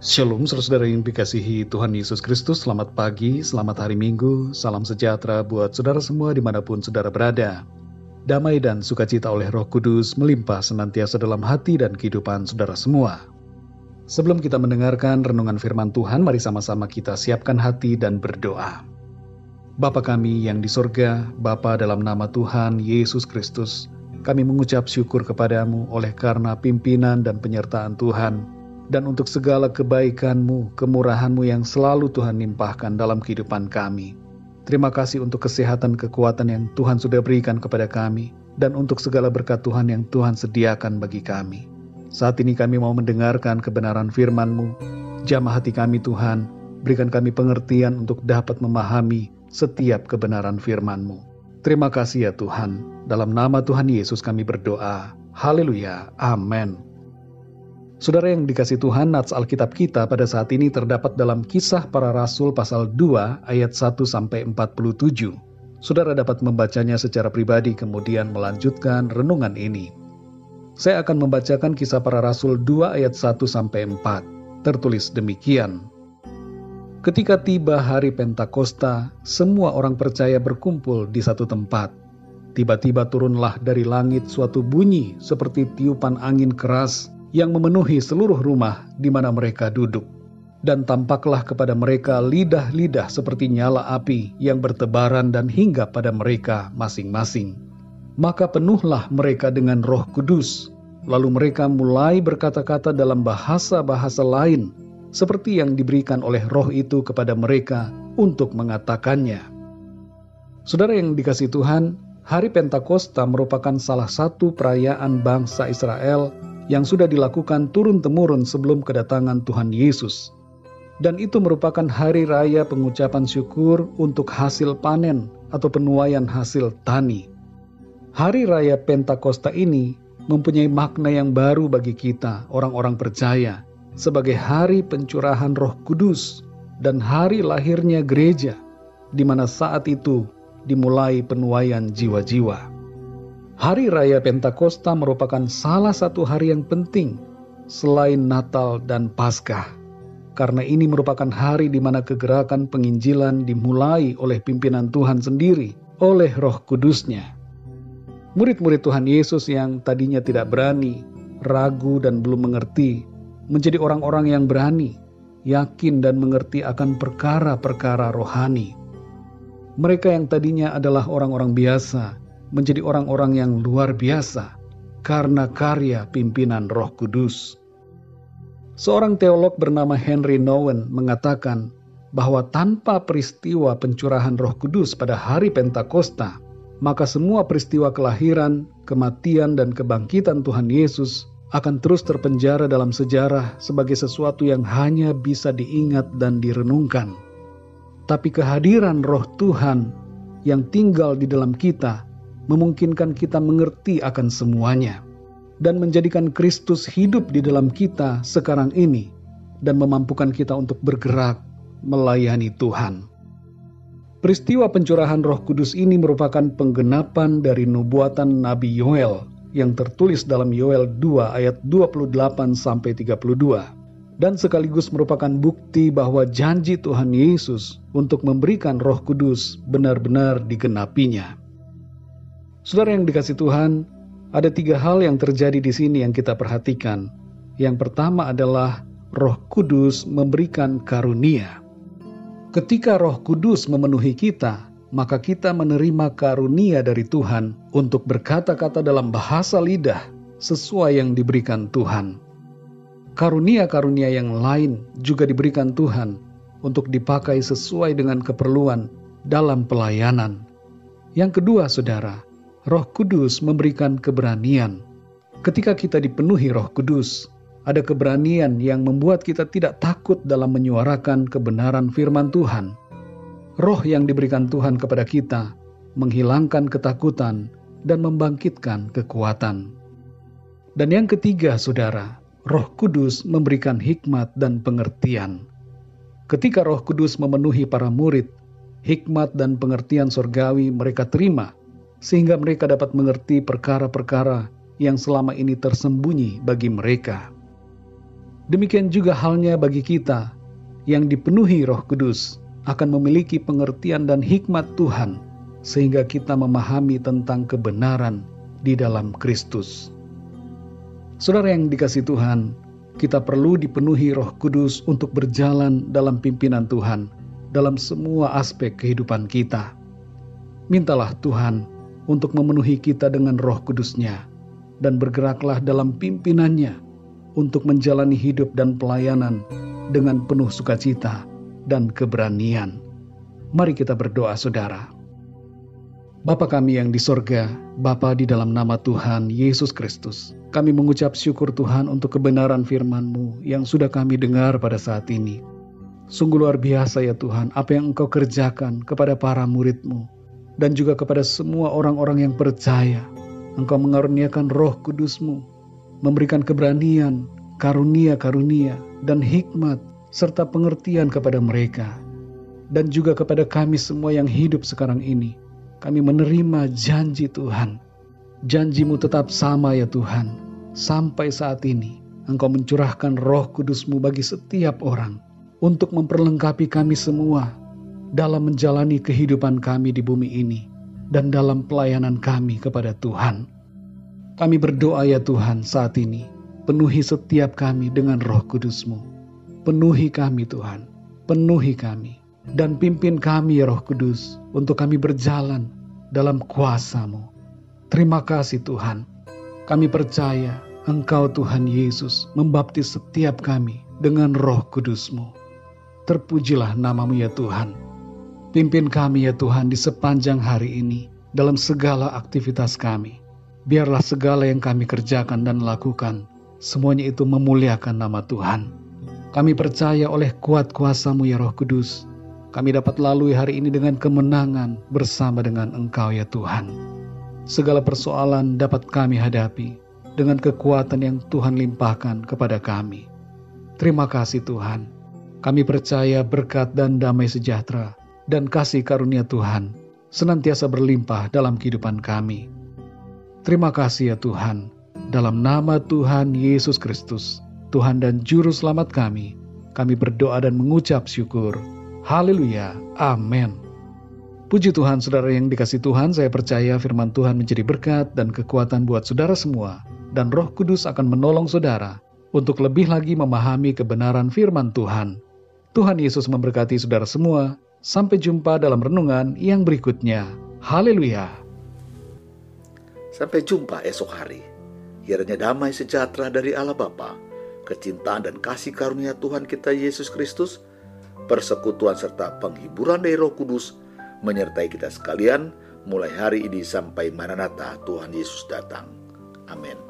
Shalom saudara yang dikasihi Tuhan Yesus Kristus. Selamat pagi, selamat hari Minggu. Salam sejahtera buat saudara semua di mana pun saudara berada. Damai dan sukacita oleh roh kudus melimpah senantiasa dalam hati dan kehidupan saudara semua. Sebelum kita mendengarkan renungan firman Tuhan Mari sama-sama kita siapkan hati dan berdoa. Bapa kami yang di sorga, Bapa dalam nama Tuhan Yesus Kristus kami mengucap syukur kepadamu oleh karena pimpinan dan penyertaan Tuhan dan untuk segala kebaikan-Mu, kemurahan-Mu yang selalu Tuhan limpahkan dalam kehidupan kami. Terima kasih untuk kesehatan kekuatan yang Tuhan sudah berikan kepada kami, dan untuk segala berkat Tuhan yang Tuhan sediakan bagi kami. Saat ini kami mau mendengarkan kebenaran firman-Mu. Jamah hati kami Tuhan, berikan kami pengertian untuk dapat memahami setiap kebenaran firman-Mu. Terima kasih ya Tuhan. Dalam nama Tuhan Yesus kami berdoa. Haleluya. Amin. Saudara yang dikasih Tuhan, nats Alkitab kita pada saat ini terdapat dalam kisah para rasul pasal 2 ayat 1 sampai 47. Saudara dapat membacanya secara pribadi kemudian melanjutkan renungan ini. Saya akan membacakan kisah para rasul 2 ayat 1 sampai 4. Tertulis demikian. Ketika tiba hari Pentakosta, semua orang percaya berkumpul di satu tempat. Tiba-tiba turunlah dari langit suatu bunyi seperti tiupan angin keras yang memenuhi seluruh rumah di mana mereka duduk. Dan tampaklah kepada mereka lidah-lidah seperti nyala api yang bertebaran dan hingga pada mereka masing-masing. Maka penuhlah mereka dengan roh kudus, lalu mereka mulai berkata-kata dalam bahasa-bahasa lain, seperti yang diberikan oleh roh itu kepada mereka untuk mengatakannya. Saudara yang dikasih Tuhan, Hari Pentakosta merupakan salah satu perayaan bangsa Israel yang sudah dilakukan turun-temurun sebelum kedatangan Tuhan Yesus. Dan itu merupakan hari raya pengucapan syukur untuk hasil panen atau penuaian hasil tani. Hari raya Pentakosta ini mempunyai makna yang baru bagi kita, orang-orang percaya, sebagai hari pencurahan Roh Kudus dan hari lahirnya gereja, di mana saat itu dimulai penuaian jiwa-jiwa. Hari Raya Pentakosta merupakan salah satu hari yang penting selain Natal dan Paskah. Karena ini merupakan hari di mana kegerakan penginjilan dimulai oleh pimpinan Tuhan sendiri, oleh roh kudusnya. Murid-murid Tuhan Yesus yang tadinya tidak berani, ragu dan belum mengerti, menjadi orang-orang yang berani, yakin dan mengerti akan perkara-perkara rohani. Mereka yang tadinya adalah orang-orang biasa, menjadi orang-orang yang luar biasa karena karya pimpinan Roh Kudus. Seorang teolog bernama Henry Nowen mengatakan bahwa tanpa peristiwa pencurahan Roh Kudus pada hari Pentakosta, maka semua peristiwa kelahiran, kematian, dan kebangkitan Tuhan Yesus akan terus terpenjara dalam sejarah sebagai sesuatu yang hanya bisa diingat dan direnungkan. Tapi kehadiran Roh Tuhan yang tinggal di dalam kita memungkinkan kita mengerti akan semuanya dan menjadikan Kristus hidup di dalam kita sekarang ini dan memampukan kita untuk bergerak melayani Tuhan. Peristiwa pencurahan Roh Kudus ini merupakan penggenapan dari nubuatan Nabi Yoel yang tertulis dalam Yoel 2 ayat 28 sampai 32 dan sekaligus merupakan bukti bahwa janji Tuhan Yesus untuk memberikan Roh Kudus benar-benar digenapinya. Saudara yang dikasih Tuhan, ada tiga hal yang terjadi di sini yang kita perhatikan. Yang pertama adalah Roh Kudus memberikan karunia. Ketika Roh Kudus memenuhi kita, maka kita menerima karunia dari Tuhan untuk berkata-kata dalam bahasa lidah sesuai yang diberikan Tuhan. Karunia-karunia yang lain juga diberikan Tuhan untuk dipakai sesuai dengan keperluan dalam pelayanan. Yang kedua, saudara, Roh Kudus memberikan keberanian. Ketika kita dipenuhi Roh Kudus, ada keberanian yang membuat kita tidak takut dalam menyuarakan kebenaran firman Tuhan. Roh yang diberikan Tuhan kepada kita menghilangkan ketakutan dan membangkitkan kekuatan. Dan yang ketiga, saudara, Roh Kudus memberikan hikmat dan pengertian. Ketika Roh Kudus memenuhi para murid, hikmat dan pengertian sorgawi mereka terima sehingga mereka dapat mengerti perkara-perkara yang selama ini tersembunyi bagi mereka. Demikian juga halnya bagi kita yang dipenuhi Roh Kudus akan memiliki pengertian dan hikmat Tuhan sehingga kita memahami tentang kebenaran di dalam Kristus. Saudara yang dikasih Tuhan, kita perlu dipenuhi Roh Kudus untuk berjalan dalam pimpinan Tuhan dalam semua aspek kehidupan kita. Mintalah Tuhan untuk memenuhi kita dengan Roh Kudusnya dan bergeraklah dalam pimpinannya untuk menjalani hidup dan pelayanan dengan penuh sukacita dan keberanian. Mari kita berdoa saudara. Bapa kami yang di sorga, Bapa di dalam nama Tuhan Yesus Kristus, kami mengucap syukur Tuhan untuk kebenaran firman-Mu yang sudah kami dengar pada saat ini. Sungguh luar biasa ya Tuhan, apa yang Engkau kerjakan kepada para murid-Mu, dan juga kepada semua orang-orang yang percaya. Engkau mengaruniakan roh kudus-Mu, memberikan keberanian, karunia-karunia, dan hikmat, serta pengertian kepada mereka. Dan juga kepada kami semua yang hidup sekarang ini, kami menerima janji Tuhan. Janjimu tetap sama ya Tuhan. Sampai saat ini, Engkau mencurahkan roh kudusmu bagi setiap orang untuk memperlengkapi kami semua dalam menjalani kehidupan kami di bumi ini dan dalam pelayanan kami kepada Tuhan. Kami berdoa ya Tuhan saat ini, penuhi setiap kami dengan roh kudusmu. Penuhi kami Tuhan, penuhi kami dan pimpin kami ya Roh Kudus untuk kami berjalan dalam kuasamu. Terima kasih Tuhan. Kami percaya Engkau Tuhan Yesus membaptis setiap kami dengan roh kudusmu. Terpujilah namamu ya Tuhan. Pimpin kami ya Tuhan di sepanjang hari ini dalam segala aktivitas kami. Biarlah segala yang kami kerjakan dan lakukan, semuanya itu memuliakan nama Tuhan. Kami percaya oleh kuat kuasamu ya roh kudus, kami dapat lalui hari ini dengan kemenangan bersama dengan Engkau ya Tuhan. Segala persoalan dapat kami hadapi dengan kekuatan yang Tuhan limpahkan kepada kami. Terima kasih Tuhan. Kami percaya berkat dan damai sejahtera dan kasih karunia Tuhan senantiasa berlimpah dalam kehidupan kami. Terima kasih ya Tuhan. Dalam nama Tuhan Yesus Kristus, Tuhan dan Juru Selamat kami, kami berdoa dan mengucap syukur. Haleluya. Amin. Puji Tuhan, saudara yang dikasih Tuhan, saya percaya firman Tuhan menjadi berkat dan kekuatan buat saudara semua, dan roh kudus akan menolong saudara untuk lebih lagi memahami kebenaran firman Tuhan. Tuhan Yesus memberkati saudara semua. Sampai jumpa dalam renungan yang berikutnya. Haleluya. Sampai jumpa esok hari. Kiranya damai sejahtera dari Allah Bapa, kecintaan dan kasih karunia Tuhan kita Yesus Kristus, persekutuan serta penghiburan dari Roh Kudus menyertai kita sekalian mulai hari ini sampai Maranatha Tuhan Yesus datang. Amin.